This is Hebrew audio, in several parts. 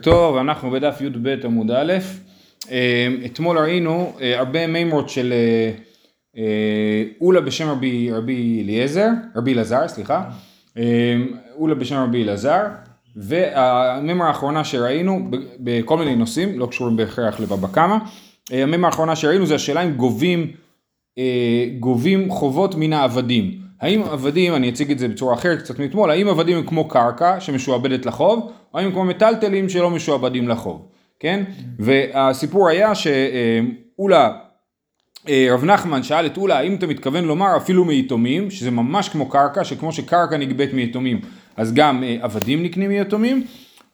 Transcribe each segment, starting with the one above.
טוב, אנחנו בדף י"ב עמוד א', אה, אתמול ראינו אה, הרבה מימרות של אה, אולה בשם רבי, רבי אליעזר, רבי אלעזר, סליחה, אולה בשם רבי אלעזר, והמימרה האחרונה שראינו בכל מיני נושאים, לא קשורים בהכרח לבבא קמא, המימרה האחרונה שראינו זה השאלה אם גובים, גובים חובות מן העבדים. האם עבדים, אני אציג את זה בצורה אחרת קצת מאתמול, האם עבדים הם כמו קרקע שמשועבדת לחוב, או האם כמו מטלטלים שלא משועבדים לחוב, כן? והסיפור היה שאולה, אה, רב נחמן שאל את אולה האם אתה מתכוון לומר אפילו מיתומים, שזה ממש כמו קרקע, שכמו שקרקע נגבית מיתומים, אז גם אה, עבדים נקנים מיתומים,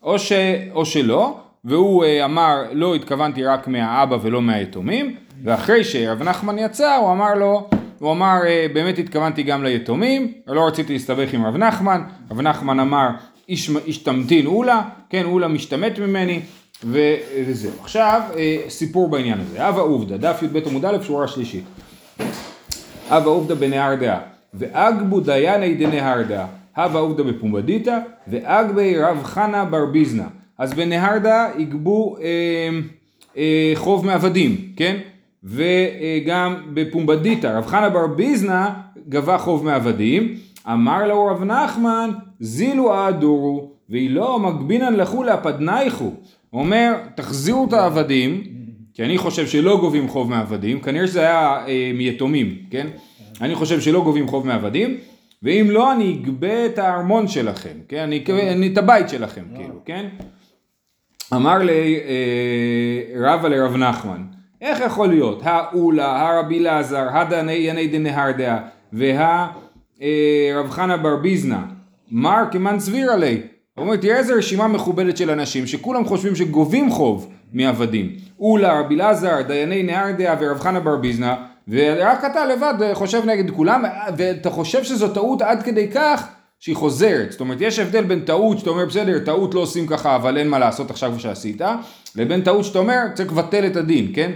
או, ש, או שלא, והוא אה, אמר לא התכוונתי רק מהאבא ולא מהיתומים, ואחרי שרב נחמן יצא הוא אמר לו הוא אמר אה, באמת התכוונתי גם ליתומים, לא רציתי להסתבך עם רב נחמן, רב נחמן אמר איש, איש תמתין אולה, כן אולה משתמט ממני וזהו. עכשיו אה, סיפור בעניין הזה, הווה עובדא, דף י"ב עמוד א' שורה שלישית. הווה עובדא בנהר דעה, ואגבו דייני דנהר דעה, הווה עובדא בפומבדיתא, ואגבי רב חנה בר ביזנא. אז בנהר דעה יגבו אה, אה, חוב מעבדים, כן? וגם בפומבדיתא, רב חנה בר ביזנא גבה חוב מעבדים, אמר לו רב נחמן, זילו אדורו, והיא לא מגבינן לכו פדנייכו. הוא אומר, תחזירו את העבדים, כי אני חושב שלא גובים חוב מעבדים, כנראה שזה היה אה, מיתומים, כן? אני חושב שלא גובים חוב מעבדים, ואם לא, אני אגבה את הארמון שלכם, כן? אני אגבה את הבית שלכם, כאילו, כן? אמר לי אה, רבא לרב נחמן, איך יכול להיות? האולה, הרבי אלעזר, הדייני דנהרדעה והרב אה, חנה בר ביזנא, מר כמן סביר עלי. הוא אומר, תראה איזה רשימה מכובדת של אנשים שכולם חושבים שגובים חוב מעבדים. אולה, רבי אלעזר, דייני נהרדעה ורב חנה בר ביזנא, ורק אתה לבד חושב נגד כולם, ואתה חושב שזו טעות עד כדי כך שהיא חוזרת. זאת אומרת, יש הבדל בין טעות שאתה אומר, בסדר, טעות לא עושים ככה, אבל אין מה לעשות עכשיו שעשית, לבין טעות שאתה אומר, צריך לבטל את הדין, כן?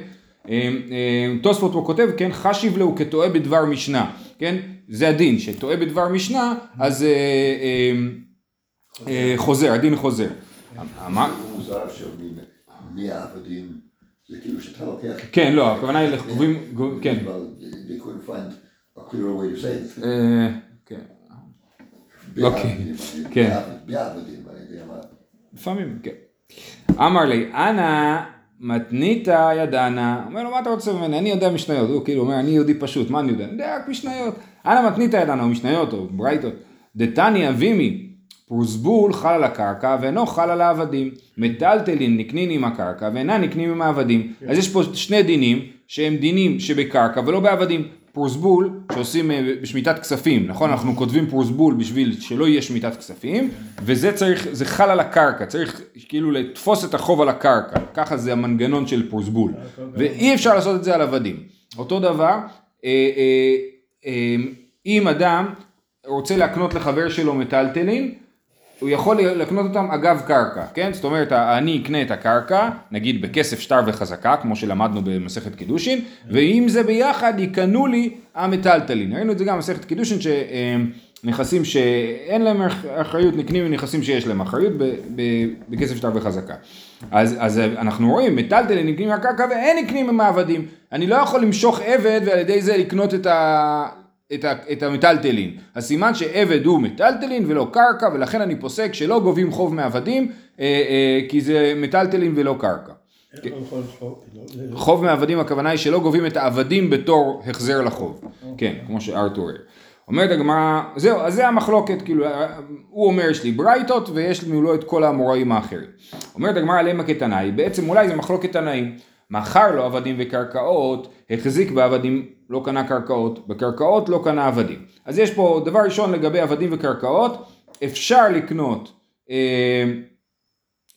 אמ, אמ, תוספות פה כותב, כן, חשיב לו כטועה בדבר משנה, כן, זה הדין, שטועה בדבר משנה, אז אה, אה, חוזר, הדין חוזר. כן, לא, הכוונה היא לחובים, כן. כן. אוקיי, כן. לפעמים, כן. אמר לי, אנא מתניתא ידענה, אומר לו מה אתה רוצה ממני, אני יודע משניות, הוא כאילו אומר אני יהודי פשוט, מה אני יודע? אני יודע רק משניות, אנא מתניתא ידענה, או משניות או ברייתות, דתני אבימי, פרוסבול חל על הקרקע ואינו חל על העבדים, מטלטלין נקנין עם הקרקע ואינה נקנים עם העבדים, אז יש פה שני דינים שהם דינים שבקרקע ולא בעבדים, פרוסבול שעושים אה, בשמיטת כספים, נכון? אנחנו כותבים פרוסבול בשביל שלא יהיה שמיטת כספים, וזה צריך, זה חל על הקרקע, צריך כאילו לתפוס את החוב על הקרקע, ככה זה המנגנון של פרוסבול, ואי אפשר לעשות את זה על עבדים. אותו דבר, אה, אה, אם אדם רוצה להקנות לחבר שלו מטלטלין, הוא יכול לקנות אותם אגב קרקע, כן? זאת אומרת, אני אקנה את הקרקע, נגיד בכסף שטר וחזקה, כמו שלמדנו במסכת קידושין, ואם זה ביחד יקנו לי המטלטלין. ראינו את זה גם במסכת קידושין, שנכסים שאין להם אחריות נקנים מנכסים שיש להם אחריות בכסף שטר וחזקה. אז, אז אנחנו רואים, מטלטלין נקנים מהקרקע ואין נקנים עם. אני לא יכול למשוך עבד ועל ידי זה לקנות את ה... את, ה, את המיטלטלין. הסימן שעבד הוא מיטלטלין ולא קרקע ולכן אני פוסק שלא גובים חוב מעבדים אה, אה, כי זה מיטלטלין ולא קרקע. חוב מעבדים הכוונה היא שלא גובים את העבדים בתור החזר לחוב. כן, כמו שארתור אומרת הגמרא, זהו, אז זה המחלוקת, כאילו, הוא אומר יש לי ברייתות ויש לנו לא את כל האמוראים האחרים. אומרת הגמרא למה כתנאי, בעצם אולי זה מחלוקת תנאים. מכר לו עבדים וקרקעות, החזיק בעבדים, לא קנה קרקעות, בקרקעות לא קנה עבדים. אז יש פה דבר ראשון לגבי עבדים וקרקעות, אפשר לקנות, אה,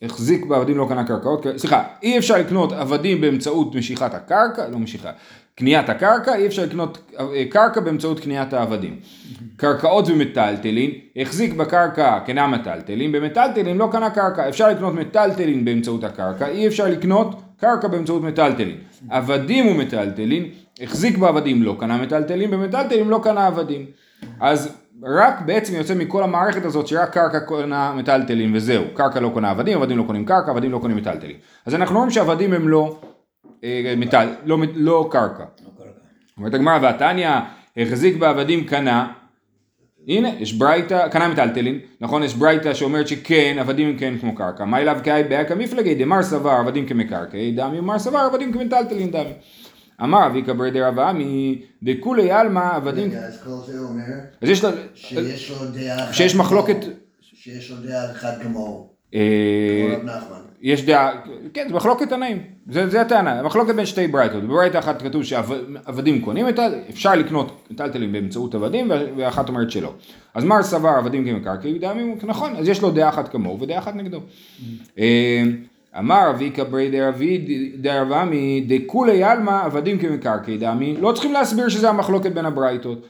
החזיק בעבדים לא קנה קרקעות, סליחה, אי אפשר לקנות עבדים באמצעות משיכת הקרקע, לא משיכה, קניית הקרקע, אי אפשר לקנות אה, קרקע באמצעות קניית העבדים. קרקעות ומטלטלין, החזיק בקרקע קנה מטלטלין, במטלטלין לא קנה קרקע, אפשר לקנות מטלטלין באמצעות הקרקע, אי אפשר לקנות קרקע באמצעות מטלטלין. עבדים ומטלטלין, החזיק בעבדים לא קנה מטלטלין, במטלטלין לא קנה עבדים. אז רק בעצם יוצא מכל המערכת הזאת שרק קרקע קונה מטלטלים וזהו, קרקע לא קונה עבדים, עבדים לא קונים קרקע, עבדים לא קונים מטלטלים. אז אנחנו רואים שעבדים הם לא, אה, מטל, לא, לא קרקע. אומרת הגמרא, והתניא החזיק בעבדים קנה, הנה, יש ברייתא, קנה מטלטלין, נכון, יש ברייתא שאומרת שכן, עבדים הם כן כמו קרקע, מה אליו כאי בעיה כמפלגי, דמר סבר עבדים כמקרקעי דמי, ומר סבר עבדים כמטלטלין דמי. אמר אבי קבר דרב עמי, דכולי עלמא עבדים... רגע, אז כל זה אומר אז יש לו... שיש לו דעה אחת שיש מחלוקת... שיש לו דעה אחת כמוהו. אה. יש דעה, כן, זה מחלוקת תנאים, זה, זה הטענה, מחלוקת בין שתי ברייתות, בברייתא אחת כתוב שעבדים קונים את ה... אפשר לקנות מטלטלים באמצעות עבדים, ואחת אומרת שלא. אז מר סבר עבדים כמקרקעי, דעמים, נכון, אז יש לו דעה אחת כמוהו ודעה אחת נגדו. אה, אמר אבי קברי דרבי דרבמי דכולי עלמא עבדים כמקרקעי דמי, לא צריכים להסביר שזה המחלוקת בין הברייתות.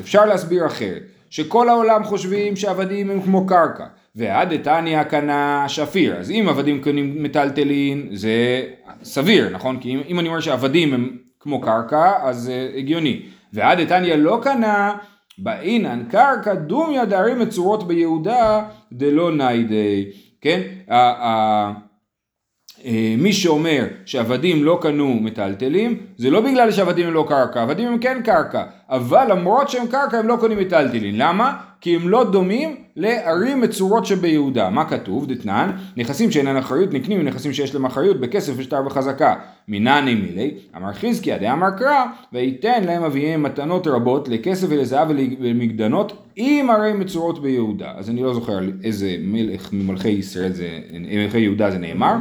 אפשר להסביר אחרת, שכל העולם חושבים שעבדים הם כמו קרקע, ועד דתניא קנה שפיר, אז אם עבדים קונים מטלטלין זה סביר, נכון? כי אם, אם אני אומר שעבדים הם כמו קרקע, אז זה הגיוני. ועד דתניא לא קנה, באינן קרקע דומיה דערים מצורות ביהודה דלא ניידי, כן? ה- אה, מי שאומר שעבדים לא קנו מטלטלים, זה לא בגלל שעבדים הם לא קרקע, עבדים הם כן קרקע, אבל למרות שהם קרקע הם לא קונים מטלטלים, למה? כי הם לא דומים לערים מצורות שביהודה. מה כתוב? דתנן, נכסים שאינן אחריות נקנים מנכסים שיש להם אחריות בכסף ושטר וחזקה. מנני מילי, אמר חזקיה דאמר קרא, וייתן להם אביהם מתנות רבות לכסף ולזהב ולמגדנות עם ערי מצורות ביהודה. אז אני לא זוכר על איזה מלך ממלכי ישראל זה, מלכי יהודה זה נאמר.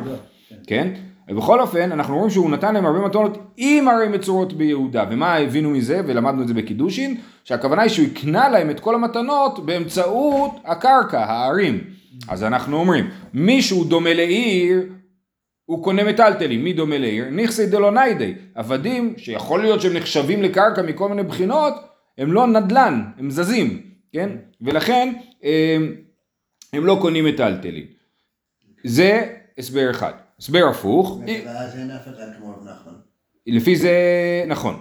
כן? ובכל אופן, אנחנו רואים שהוא נתן להם הרבה מתנות עם ערי מצורות ביהודה. ומה הבינו מזה, ולמדנו את זה בקידושין, שהכוונה היא שהוא הקנה להם את כל המתנות באמצעות הקרקע, הערים. אז אנחנו אומרים, מי שהוא דומה לעיר, הוא קונה מטלטלים. מי דומה לעיר? נכסי דלוניידי. עבדים, שיכול להיות שהם נחשבים לקרקע מכל מיני בחינות, הם לא נדל"ן, הם זזים, כן? ולכן הם, הם לא קונים מטלטלים. זה הסבר אחד. הסבר הפוך, ואז אין אף אחד כמו רב נחמן. לפי זה נכון.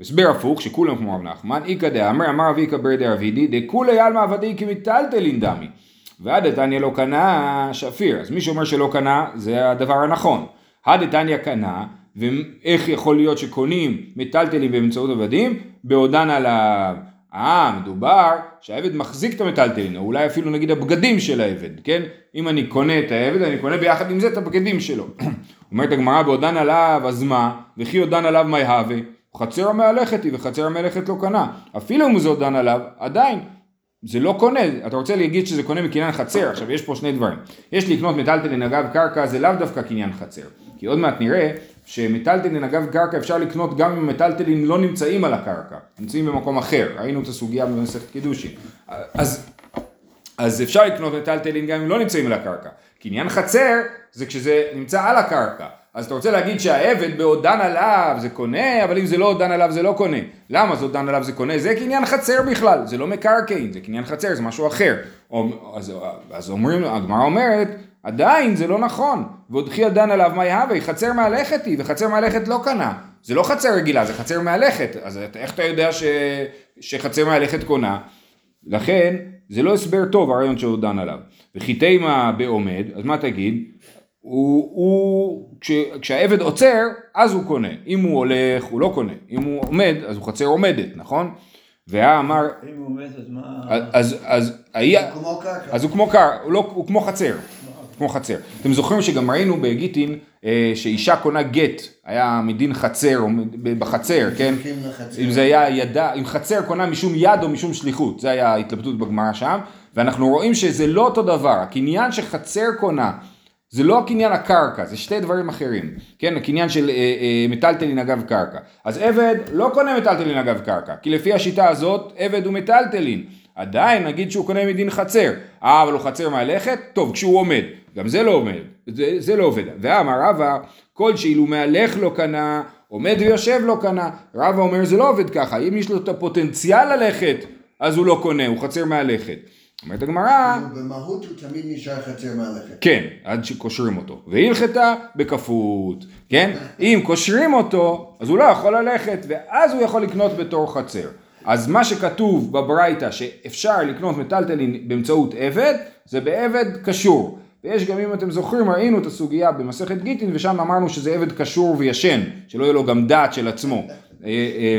הסבר הפוך, שכולם כמו רב נחמן, איכא דאמר, אמר אבי קבר דאבידי, דכולי עלמא עבדי כמטלטלין דמי. ועד דתניא לא קנה שפיר. אז מי שאומר שלא קנה, זה הדבר הנכון. הדתניא קנה, ואיך יכול להיות שקונים מטלטלים באמצעות עבדים? בעודן עליו. אה, מדובר שהעבד מחזיק את המטלטלין, או אולי אפילו נגיד הבגדים של העבד, כן? אם אני קונה את העבד, אני קונה ביחד עם זה את הבגדים שלו. אומרת הגמרא, בעודן עליו, אז מה? וכי עודן עליו מה יהווה? חצר המהלכת היא וחצר המלאכת לא קנה. אפילו אם זה עודן עליו, עדיין. זה לא קונה, אתה רוצה להגיד שזה קונה מקניין חצר, עכשיו יש פה שני דברים. יש לקנות מטלטלין אגב קרקע, זה לאו דווקא קניין חצר. כי עוד מעט נראה שמטלטלין אגב קרקע אפשר לקנות גם אם מטלטלין לא נמצאים על הקרקע, נמצאים במקום אחר, ראינו את הסוגיה במסכת קידושין. אז, אז אפשר לקנות מטלטלין גם אם לא נמצאים על הקרקע. קניין חצר זה כשזה נמצא על הקרקע. אז אתה רוצה להגיד שהעבד בעודן עליו זה קונה, אבל אם זה לא עודן עליו זה לא קונה. למה זה עודן עליו זה קונה? זה קניין חצר בכלל, זה לא מקרקעין, זה קניין חצר, זה משהו אחר. אז, אז אומרים, הגמרא אומרת, עדיין זה לא נכון. ועוד חי עדן עליו מה יהווה, חצר מהלכת היא, וחצר מהלכת לא קנה. זה לא חצר רגילה, זה חצר מהלכת. אז איך אתה יודע ש, שחצר מהלכת קונה? לכן, זה לא הסבר טוב הרעיון שהוא דן עליו. וכי תימה בעומד, אז מה תגיד? הוא, הוא כש, כשהעבד עוצר, אז הוא קונה. אם הוא הולך, הוא לא קונה. אם הוא עומד, אז הוא חצר עומדת, נכון? והאמר, אם הוא עומד אז מה... אז, אז, היה, הוא כמו קרקע. אז הוא כמו קר, הוא, לא, הוא כמו חצר, כמו חצר. אתם זוכרים שגם ראינו בגיטין אה, שאישה קונה גט, היה מדין חצר, או בחצר, כן? אם זה היה ידה, אם חצר קונה משום יד או משום שליחות, זה היה ההתלבטות בגמרא שם, ואנחנו רואים שזה לא אותו דבר, הקניין שחצר קונה, זה לא הקניין הקרקע, זה שתי דברים אחרים, כן, הקניין של אה, אה, מטלטלין אגב קרקע. אז עבד לא קונה מטלטלין אגב קרקע, כי לפי השיטה הזאת עבד הוא מטלטלין. עדיין נגיד שהוא קונה מדין חצר, אה אבל הוא חצר מהלכת? טוב, כשהוא עומד, גם זה לא עומד, זה, זה לא עובד. ואמר רבא, כל שאילו מהלך לא קנה, עומד ויושב לא קנה. רבא אומר זה לא עובד ככה, אם יש לו את הפוטנציאל ללכת, אז הוא לא קונה, הוא חצר מהלכת. אומרת הגמרא, כאילו, במהות הוא תמיד נשאר חצר מהלכת. כן, עד שקושרים אותו. והלכתה בכפות, כן? אם קושרים אותו, אז הוא לא יכול ללכת, ואז הוא יכול לקנות בתור חצר. אז מה שכתוב בברייתא שאפשר לקנות מטלטלין באמצעות עבד, זה בעבד קשור. ויש גם אם אתם זוכרים ראינו את הסוגיה במסכת גיטין ושם אמרנו שזה עבד קשור וישן, שלא יהיה לו גם דעת של עצמו. אה, אה,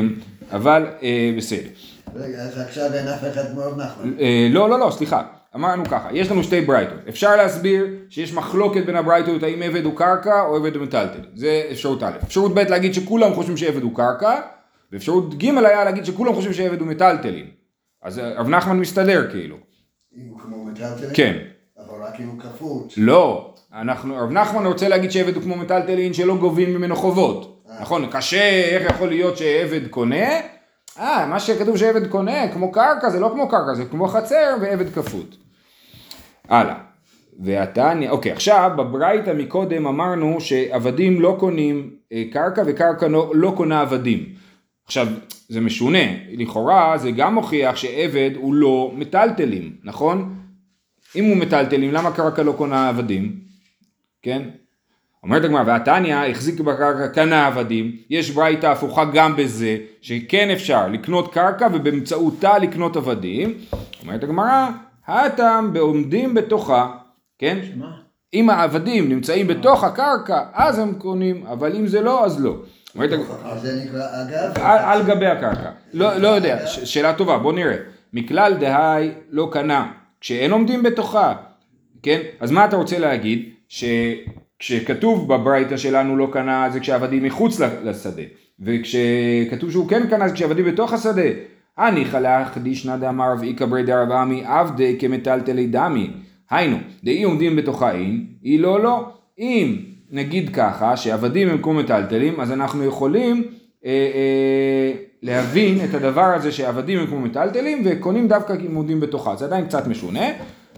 אבל אה, בסדר. רגע, אז עכשיו אין אף אחד כמו רב נחמן. אה, לא, לא, לא, סליחה. אמרנו ככה, יש לנו שתי ברייתות. אפשר להסביר שיש מחלוקת בין הברייתות האם עבד הוא קרקע או עבד הוא מטלטל. זה אפשרות א'. אפשרות ב' להגיד שכולם חושבים שעבד הוא קרקע, ואפשרות ג' היה להגיד שכולם חושבים שעבד הוא מטלטלין. אז אה, רב נחמן מסתדר כאילו. אם הוא כמו מטלטלין? כן. אבל רק אם הוא כפות. לא, אנחנו, רב נחמן רוצה להגיד שעבד הוא כמו מטלטלין שלא גובים ממנו חובות. נכון, קשה, איך יכול להיות שעבד קונה? אה, מה שכתוב שעבד קונה, כמו קרקע, זה לא כמו קרקע, זה כמו חצר ועבד כפות. הלאה. והתניא, אוקיי, עכשיו בברייתא מקודם אמרנו שעבדים לא קונים אה, קרקע וקרקע לא, לא קונה עבדים. עכשיו, זה משונה, לכאורה זה גם מוכיח שעבד הוא לא מטלטלים, נכון? אם הוא מטלטלים, למה קרקע לא קונה עבדים? כן? אומרת הגמרא, והתניא החזיק בקרקע קנה עבדים, יש ברייתא הפוכה גם בזה, שכן אפשר לקנות קרקע ובאמצעותה לקנות עבדים. אומרת הגמרא, הטעם בעומדים בתוכה, כן? מה? אם העבדים נמצאים בתוך הקרקע, אז הם קונים, אבל אם זה לא, אז לא. אומרת הגמרא, אז זה נקרא אגב? על, גבי הקרקע. לא, לא יודע, שאלה טובה, בוא נראה. מכלל דהי לא קנה, כשאין עומדים בתוכה, כן? אז מה אתה רוצה להגיד? שכשכתוב בברייתא שלנו לא קנה זה כשעבדים מחוץ לשדה, וכשכתוב שהוא כן קנה זה כשעבדים בתוך השדה. הניחא להחדישנא דאמר רב איכא ברי דרב עמי עבדי כמטלטלי דמי. היינו, דאי עומדים בתוכה אין, אי לא לא. אם נגיד ככה, שעבדים הם כמו מטלטלים, אז אנחנו יכולים אה, אה, להבין את הדבר הזה שעבדים הם כמו מטלטלים וקונים דווקא הם עומדים בתוכה. זה עדיין קצת משונה,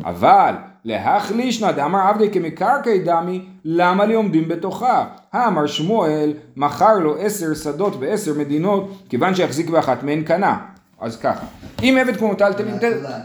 אבל להחלישנא דאמר עבדי כמקרקעי דמי, למה לי עומדים בתוכה? האמר שמואל, מכר לו עשר שדות בעשר מדינות, כיוון שיחזיק באחת מהן קנה. אז ככה, אם עבד כמו מטלטלים, ת- כולן.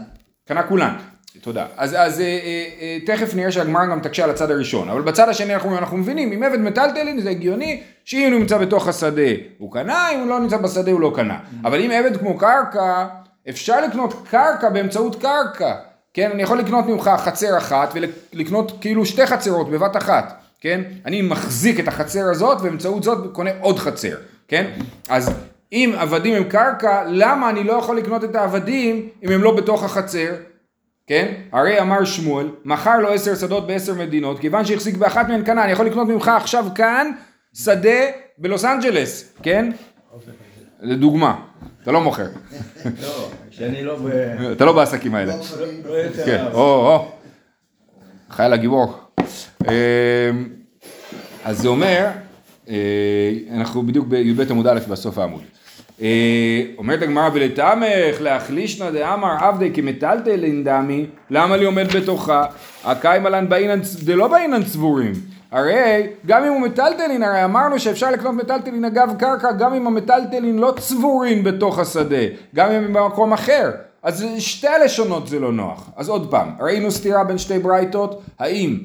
קנה כולן. תודה. אז, אז אה, אה, אה, תכף נראה שהגמרא גם תקשה על הצד הראשון, אבל בצד השני אנחנו, אנחנו מבינים, אם עבד מטלטלין זה הגיוני שאם הוא נמצא בתוך השדה הוא קנה, אם הוא לא נמצא בשדה הוא לא קנה. אבל אם עבד כמו קרקע, אפשר לקנות קרקע באמצעות קרקע. כן, אני יכול לקנות ממך חצר אחת ולקנות כאילו שתי חצרות בבת אחת. כן? אני מחזיק את החצר הזאת ובאמצעות זאת קונה עוד חצר. כן? אז אם עבדים הם קרקע, למה אני לא יכול לקנות את העבדים אם הם לא בתוך החצר? כן? הרי אמר שמואל, מכר לו עשר שדות בעשר מדינות, כיוון שהחזיק באחת מהן קנה, אני יכול לקנות ממך עכשיו כאן שדה בלוס אנג'לס, כן? לדוגמה, אתה לא מוכר, לא. שאני לא ב... אתה לא בעסקים האלה. לא לא כן. או, או, חייל הגיבור. אמ, אז זה אומר, אה, אנחנו בדיוק בי"ב עמוד א' בסוף העמוד. אה, אומרת הגמרא ולתמך להחלישנא דאמר עבדי כמטלטלין דמי למה לי עומד בתוכה הקיימה לן באינן דלא באינן צבורים הרי גם אם הוא מטלטלין הרי אמרנו שאפשר לקנות מטלטלין אגב קרקע גם אם המטלטלין לא צבורים בתוך השדה גם אם הם במקום אחר אז שתי הלשונות זה לא נוח אז עוד פעם ראינו סתירה בין שתי ברייתות האם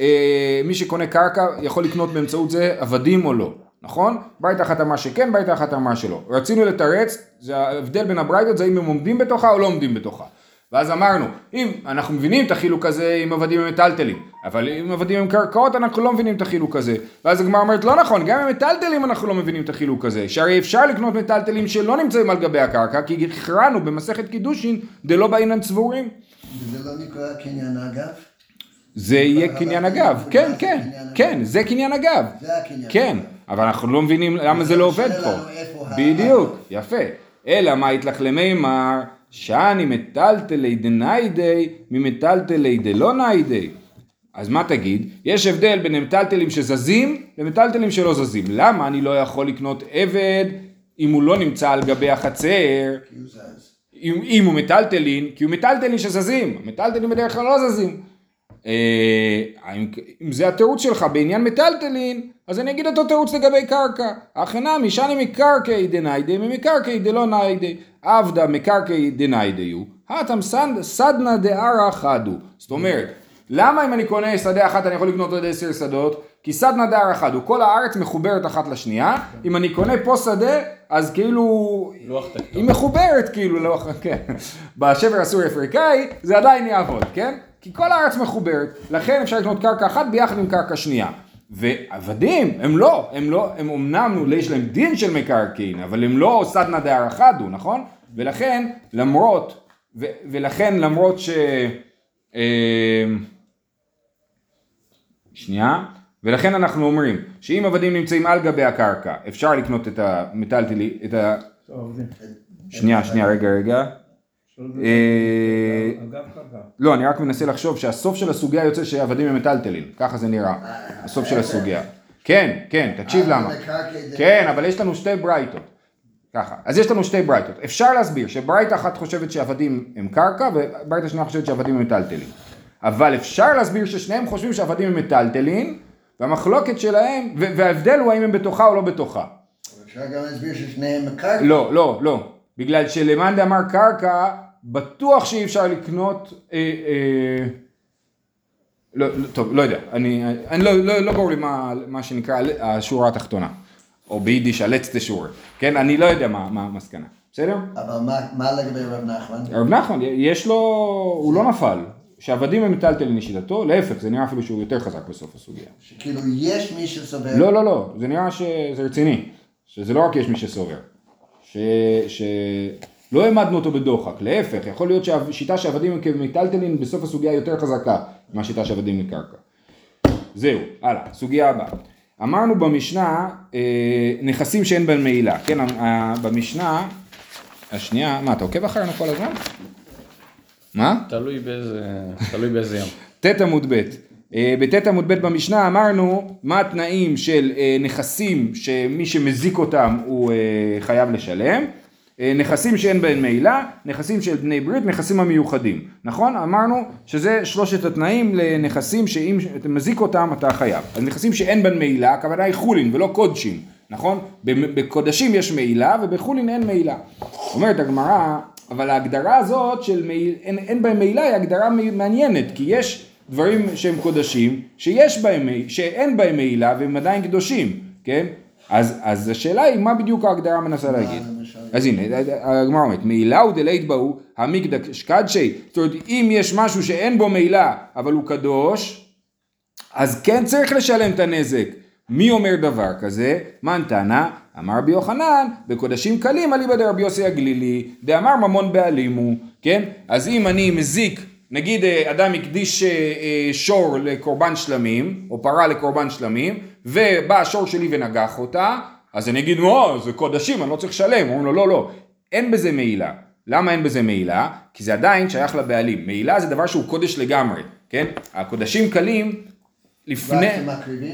אה, מי שקונה קרקע יכול לקנות באמצעות זה עבדים או לא, נכון? ברייתא אחת אמרה שכן, ברייתא אחת אמרה שלא. רצינו לתרץ, זה ההבדל בין הברייתות זה אם הם עומדים בתוכה או לא עומדים בתוכה. ואז אמרנו, אם אנחנו מבינים את החילוק הזה עם עבדים ומטלטלים, אבל אם עבדים עם קרקעות אנחנו לא מבינים את החילוק הזה. ואז הגמרא אומרת, לא נכון, גם עם מטלטלים אנחנו לא מבינים את החילוק הזה. שהרי אפשר לקנות מטלטלים שלא נמצאים על גבי הקרקע, כי הכרענו במסכת קידושין דלא באינן צבורים. וזה לא נקרא קניין אגב? זה יהיה קניין אגב, כן, כן, אגב. כן, זה קניין אגב. זה הקניין. כן, אבל אנחנו לא מבינים למה זה לא עובד פה. בדיוק, יפה. אלא מה יתלך למימר, שאני מטלטלי דניידי ממטלטלי דלא ניידי. אז מה תגיד? יש הבדל בין מטלטלים שזזים למטלטלים שלא זזים. למה אני לא יכול לקנות עבד אם הוא לא נמצא על גבי החצר? אם, אם הוא מטלטלין, כי הוא מטלטלין שזזים, מטלטלין בדרך כלל לא זזים. אה, אם, אם זה התירוץ שלך בעניין מטלטלין, אז אני אגיד אותו תירוץ לגבי קרקע. הכנה משני מקרקעי דניידי ממקרקעי דלא ניידי. עבדה מקרקעי דניידי הוא, הטם סד- סדנא דערא חדו. זאת אומרת, למה אם אני קונה שדה אחת אני יכול לקנות עוד עשר שדות? כי סד נדר אחד, הוא כל הארץ מחוברת אחת לשנייה, אם אני קונה פה שדה, אז כאילו, לוח תקטון. היא מחוברת כאילו, לא, כן, בשבר הסורי אפריקאי זה עדיין יעבוד, כן? כי כל הארץ מחוברת, לכן אפשר לקנות קרקע אחת ביחד עם קרקע שנייה. ועבדים, הם לא, הם לא, הם אמנם יש להם דין של מקרקעין, אבל הם לא סדנא הוא, נכון? ולכן, למרות, ו, ולכן למרות ש... אה, שנייה, ולכן אנחנו אומרים שאם עבדים נמצאים על גבי הקרקע, אפשר לקנות את המטלטלי, את ה... שנייה, שנייה, רגע, רגע. אה, לא, אני רק מנסה לחשוב שהסוף של הסוגיה יוצא שעבדים הם מטלטלים, ככה זה נראה, הסוף של הסוגיה. כן, כן, תקשיב אה, למה. כן, אבל יש לנו שתי ברייתות. ככה, אז יש לנו שתי ברייתות. אפשר להסביר שברייתה אחת חושבת שעבדים הם קרקע וברייתה שנייה חושבת שעבדים הם מטלטלים. אבל אפשר להסביר ששניהם חושבים שעבדים הם מטלטלים והמחלוקת שלהם, וההבדל הוא האם הם בתוכה או לא בתוכה. אפשר גם להסביר ששניהם מקרקעי. לא, לא, לא. בגלל שלמאן דאמר קרקע, בטוח שאי אפשר לקנות... אה, אה, לא, לא, טוב, לא יודע, אני, אני לא, לא, לא ברור לי מה, מה שנקרא השורה התחתונה, או ביידיש הלצטה שורה, כן, אני לא יודע מה, מה המסקנה, בסדר? אבל מה- מה לגבי רב נחמן? הרב נחמן, יש לו, הוא לא נפל, שעבדים הם מטלטלים לשיטתו, להפך, זה נראה אפילו שהוא יותר חזק בסוף הסוגיה. שכאילו יש מי שסובר. לא, לא, לא, זה נראה שזה רציני, שזה לא רק יש מי שסובר, ש... ש... לא העמדנו אותו בדוחק, להפך, יכול להיות שהשיטה שעבדים הם כמיטלטלין בסוף הסוגיה יותר חזקה מהשיטה שעבדים מקרקע. זהו, הלאה, סוגיה הבאה. אמרנו במשנה אה, נכסים שאין בהם מעילה, כן, אה, במשנה השנייה, מה אתה עוקב אחרינו כל הזמן? מה? תלוי באיזה, תלוי באיזה יום. ט' עמוד ב'. אה, בט' עמוד ב' במשנה אמרנו מה התנאים של אה, נכסים שמי שמזיק אותם הוא אה, חייב לשלם, נכסים שאין בהם מעילה, נכסים של בני ברית, נכסים המיוחדים, נכון? אמרנו שזה שלושת התנאים לנכסים שאם אתה מזיק אותם אתה חייב. אז נכסים שאין בהם מעילה, הכוונה היא חולין ולא קודשים, נכון? בקודשים יש מעילה ובחולין אין מעילה. אומרת הגמרא, אבל ההגדרה הזאת של מעיל, אין, אין בהם מעילה היא הגדרה מעניינת, כי יש דברים שהם קודשים, שיש בהם, שאין בהם מעילה והם עדיין קדושים, כן? אז, אז השאלה היא מה בדיוק ההגדרה מנסה להגיד. אז הנה, הגמרא אומרת, מעילה הוא דלית בהו המקדש קדשי, זאת אומרת, אם יש משהו שאין בו מעילה, אבל הוא קדוש, אז כן צריך לשלם את הנזק. מי אומר דבר כזה? מן תנא, אמר רבי יוחנן, בקודשים קלים אליבא דרבי יוסי הגלילי, דאמר ממון בעלים הוא, כן? אז אם אני מזיק, נגיד אה, אדם הקדיש אה, אה, שור לקורבן שלמים, או פרה לקורבן שלמים, ובא השור שלי ונגח אותה, אז אני אגיד, או, זה קודשים, אני לא צריך לשלם. אומרים לו, לא, לא, אין בזה מעילה. למה אין בזה מעילה? כי זה עדיין שייך לבעלים. מעילה זה דבר שהוא קודש לגמרי, כן? הקודשים קלים, לפני?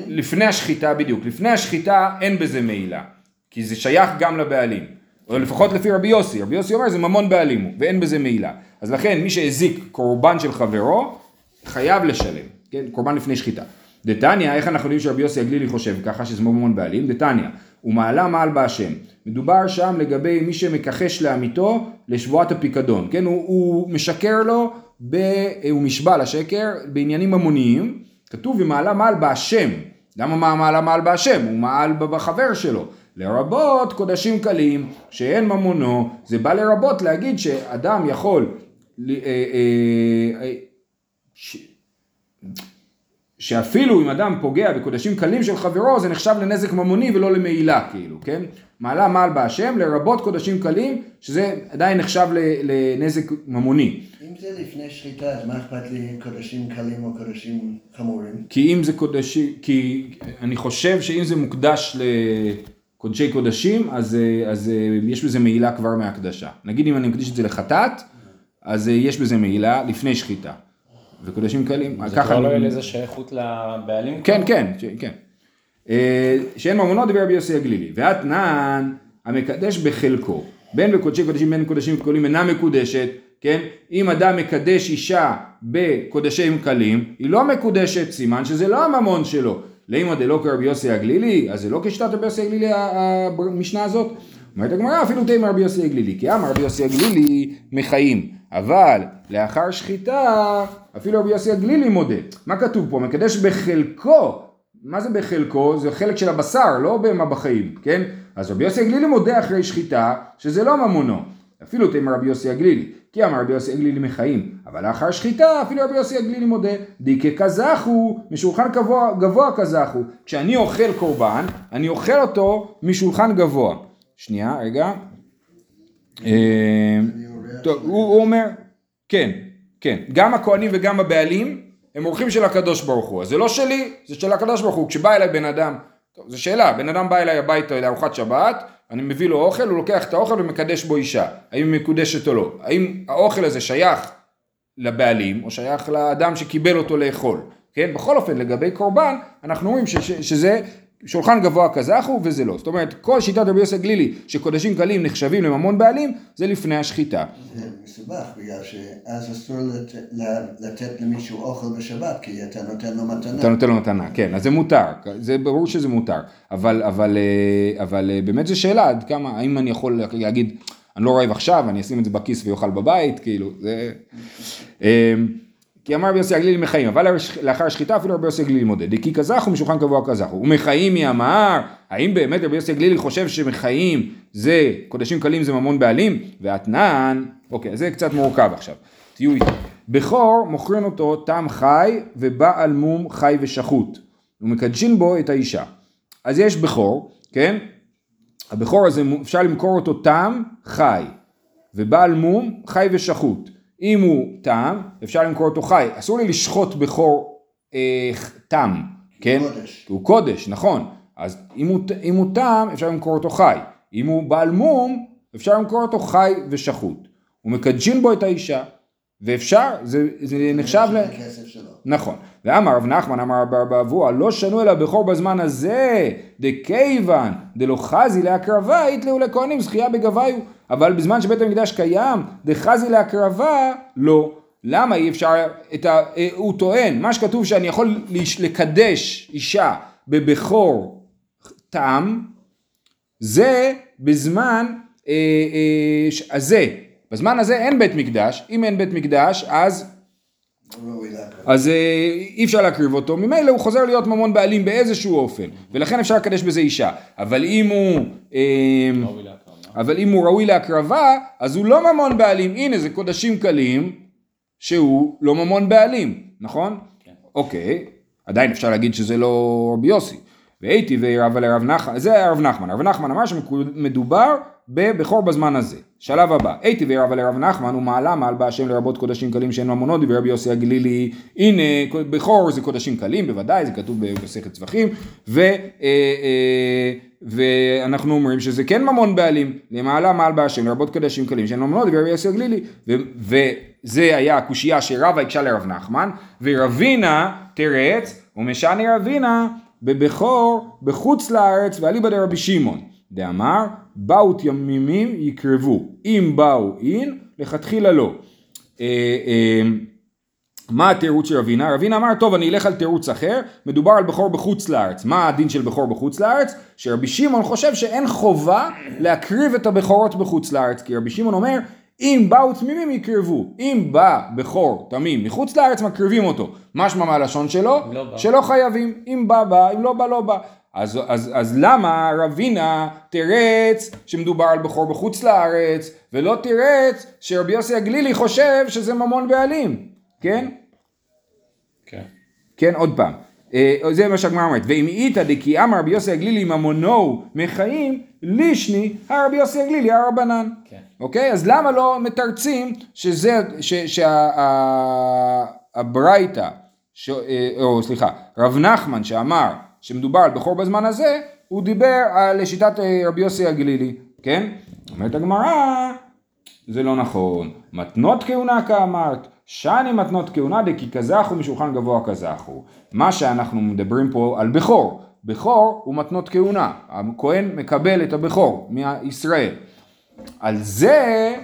לפני השחיטה בדיוק, לפני השחיטה אין בזה מעילה, כי זה שייך גם לבעלים, או לפחות לפי רבי יוסי, רבי יוסי אומר זה ממון בעלים ואין בזה מעילה, אז לכן מי שהזיק קורבן של חברו, חייב לשלם, כן, קורבן לפני שחיטה. דתניא, איך אנחנו יודעים שרבי יוסי הגלילי חושב ככה שזה ממון בעלים? דתניא, הוא מעלה מעל בהשם. מדובר שם לגבי מי שמכחש לעמיתו לשבועת הפיקדון, כן, הוא, הוא משקר לו, ב, הוא משבע לשקר בעניינים ממוניים, כתוב ומעלה מעל בהשם. למה מה מעלה מעל בהשם? הוא מעל בחבר שלו. לרבות קודשים קלים, שאין ממונו, זה בא לרבות להגיד שאדם יכול, שאפילו אם אדם פוגע בקודשים קלים של חברו זה נחשב לנזק ממוני ולא למעילה כאילו, כן? מעלה מעל בהשם לרבות קודשים קלים שזה עדיין נחשב לנזק ממוני. אם זה לפני שחיטה, אז מה אכפת לי קודשים קלים או קודשים חמורים? כי אם זה קודשי, כי אני חושב שאם זה מוקדש לקודשי קודשים, אז, אה, אז אה, יש בזה מעילה כבר מהקדשה. נגיד אם אני מקדיש את זה לחטאת, אז אה, יש בזה מעילה לפני שחיטה. וקודשים קלים, זה ככה כבר לא יהיה לזה שייכות לבעלים? כן, כן, כן. אה, שאין ממונו דבר רבי יוסי הגלילי. ואתנן המקדש בחלקו, בין בקודשי קודשים בין קודשים קולים אינה מקודשת, כן? אם אדם מקדש אישה בקודשים קלים, היא לא מקודשת, סימן שזה לא הממון שלו. לאמא דלא כרבי יוסי הגלילי, אז זה לא כשיטת רבי יוסי הגלילי המשנה הזאת? אומרת הגמרא אפילו תימא רבי יוסי הגלילי, כי אמר רבי יוסי הגלילי מחיים, אבל לאחר שחיטה, אפילו רבי יוסי הגלילי מודה. מה כתוב פה? מקדש בחלקו. מה זה בחלקו? זה חלק של הבשר, לא בהמה בחיים, כן? אז רבי יוסי הגלילי מודה אחרי שחיטה, שזה לא ממונו. אפילו תאמר רבי יוסי הגלילי, כי אמר רבי יוסי הגלילי מחיים, אבל לאחר שחיטה אפילו רבי יוסי הגלילי מודה, דיקה כזכו, משולחן גבוה, גבוה כזכו. כשאני אוכל קורבן, אני אוכל אותו משולחן גבוה. שנייה, רגע. טוב, הוא, הוא אומר, כן, כן, גם הכהנים וגם הבעלים הם אורחים של הקדוש ברוך הוא, אז זה לא שלי, זה של הקדוש ברוך הוא, כשבא אליי בן אדם, טוב, זו שאלה, בן אדם בא אליי הביתה לארוחת שבת, אני מביא לו אוכל, הוא לוקח את האוכל ומקדש בו אישה, האם היא מקודשת או לא, האם האוכל הזה שייך לבעלים או שייך לאדם שקיבל אותו לאכול, כן, בכל אופן לגבי קורבן, אנחנו אומרים ש, ש, שזה שולחן גבוה כזכו וזה לא. זאת אומרת, כל שיטת רבי יוסף גלילי שקודשים קלים נחשבים לממון בעלים, זה לפני השחיטה. זה מסובך, בגלל שאז אסור לת... לתת למישהו אוכל בשבת, כי אתה נותן לו מתנה. אתה נותן לו מתנה, כן, אז זה מותר, זה ברור שזה מותר, אבל, אבל, אה, אבל אה, באמת זו שאלה עד כמה, האם אני יכול להגיד, אני לא רעב עכשיו, אני אשים את זה בכיס ואוכל בבית, כאילו, זה... כי אמר רבי יוסי הגלילי מחיים, אבל לאחר שחיטה אפילו רבי יוסי הגלילי מודד, דקי כזכו משולחן קבוע כזכו, ומחיים מי אמר, האם באמת רבי יוסי הגלילי חושב שמחיים זה, קודשים קלים זה ממון בעלים, ואתנן, אוקיי, זה קצת מורכב עכשיו, תהיו איתי, בכור מוכרים אותו תם חי ובעל מום חי ושחוט, ומקדשין בו את האישה, אז יש בכור, כן, הבכור הזה אפשר למכור אותו תם חי, ובעל מום חי ושחוט. אם הוא תם, אפשר למכור אותו חי. אסור לי לשחוט בכור אה, תם, כן? קודש. הוא קודש, נכון. אז אם הוא, אם הוא תם, אפשר למכור אותו חי. אם הוא בעל מום, אפשר למכור אותו חי ושחוט. ומקדשין בו את האישה. ואפשר, זה, זה נחשב ל... נכון. ואמר רב נחמן אמר רב אבוה לא שנו אלא בכור בזמן הזה דכיוון דלא חזי להקרבה יתלאו לכהנים זכייה בגביו אבל בזמן שבית המקדש קיים דחזי להקרבה לא. למה אי אפשר את ה... אה, הוא טוען מה שכתוב שאני יכול לקדש אישה בבכור תם זה בזמן אה, אה, הזה. בזמן הזה אין בית מקדש, אם אין בית מקדש אז. אז אה, אי אפשר להקריב אותו, ממילא הוא חוזר להיות ממון בעלים באיזשהו אופן, ולכן אפשר לקדש בזה אישה. אבל אם הוא, אה, להקרבה. אבל אם הוא ראוי להקרבה, אז הוא לא ממון בעלים. הנה זה קודשים קלים, שהוא לא ממון בעלים, נכון? כן. אוקיי, עדיין אפשר להגיד שזה לא רבי יוסי. והייתי ורב לרב נחמן, זה הרב נחמן, הרב נחמן אמר שמדובר בבכור בזמן הזה. שלב הבא, הייתי ורב לרב נחמן ומעלה מעל בה השם לרבות קודשים קלים שאין ממונות דיבר רבי יוסי הגלילי, הנה בכור זה קודשים קלים בוודאי, זה כתוב במסכת צווחים, ו, אה, אה, ואנחנו אומרים שזה כן ממון בעלים, למעלה מעל בה השם לרבות קודשים קלים שאין ממונות דיבר רבי יוסי הגלילי, וזה היה הקושייה שרבה הקשה לרב נחמן, ורבינה תרץ, ומשני רבינה בבכור בחוץ לארץ ואליבא דרבי שמעון. דאמר באו תמימים יקרבו אם באו אין לכתחילה לא. אה, אה, מה התירוץ של רבינה? רבינה אמר טוב אני אלך על תירוץ אחר מדובר על בכור בחוץ לארץ מה הדין של בכור בחוץ לארץ? שרבי שמעון חושב שאין חובה להקריב את הבכורות בחוץ לארץ כי רבי שמעון אומר אם באו תמימים יקרבו. אם בא בכור תמים מחוץ לארץ מקריבים אותו. משמע מהלשון שלו? לא בא. שלא חייבים. אם בא בא. אם לא בא לא בא. אז, אז, אז למה רבינה תירץ שמדובר על בכור בחוץ לארץ ולא תירץ שרבי יוסי הגלילי חושב שזה ממון בעלים? כן? כן. כן עוד פעם זה מה שהגמרא אומרת ואם איתא דכי אמר רבי יוסי הגלילי ממונו מחיים לישני הרבי יוסי הגלילי הרבנן כן. אוקיי? אז למה לא מתרצים שזה, שהברייתא, או סליחה, רב נחמן שאמר שמדובר על בכור בזמן הזה, הוא דיבר על שיטת אה, רבי יוסי הגלילי, כן? אומרת הגמרא, זה לא נכון. מתנות כהונה כאמרת, שאני מתנות כהונה דכי כזכו משולחן גבוה כזכו. מה שאנחנו מדברים פה על בכור, בכור הוא מתנות כהונה, הכהן מקבל את הבכור מישראל. על זה,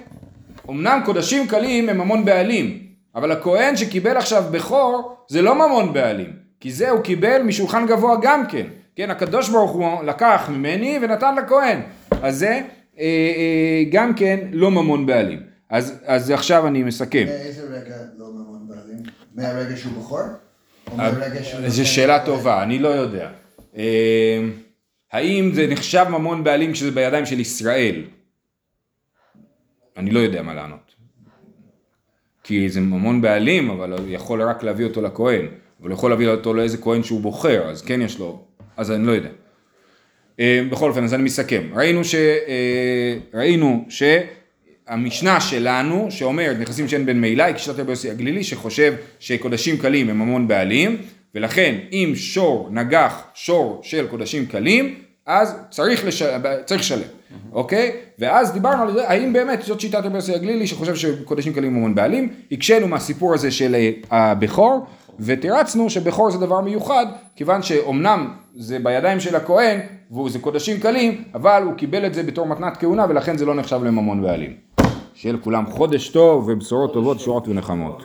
אמנם קודשים קלים הם ממון בעלים, אבל הכהן שקיבל עכשיו בכור זה לא ממון בעלים, כי זה הוא קיבל משולחן גבוה גם כן. כן, הקדוש ברוך הוא לקח ממני ונתן לכהן. אז זה אה, אה, גם כן לא ממון בעלים. אז, אז עכשיו אני מסכם. מאיזה רגע לא ממון בעלים? מהרגע שהוא מהרגע שהוא... זו שאלה? טובה, אני לא יודע. אה, האם זה נחשב ממון בעלים כשזה בידיים של ישראל? אני לא יודע מה לענות. כי זה ממון בעלים, אבל הוא יכול רק להביא אותו לכהן. אבל הוא יכול להביא אותו לאיזה כהן שהוא בוחר, אז כן יש לו, אז אני לא יודע. אה, בכל אופן, אז אני מסכם. ראינו, ש, אה, ראינו שהמשנה שלנו, שאומרת נכסים שאין בין מעילה, היא כשיטת רבי יוסי הגלילי, שחושב שקודשים קלים הם ממון בעלים, ולכן אם שור נגח שור של קודשים קלים, אז צריך, לש... צריך לשלם, אוקיי? ואז דיברנו על זה, האם באמת זאת שיטת רבי יוסי הגלילי שחושב שקודשים קלים הם ממון בעלים, הקשינו מהסיפור הזה של אה, הבכור, ותירצנו שבכור זה דבר מיוחד, כיוון שאומנם זה בידיים של הכהן, וזה קודשים קלים, אבל הוא קיבל את זה בתור מתנת כהונה, ולכן זה לא נחשב לממון בעלים. שיהיה לכולם חודש טוב ובשורות טובות, שורות ונחמות.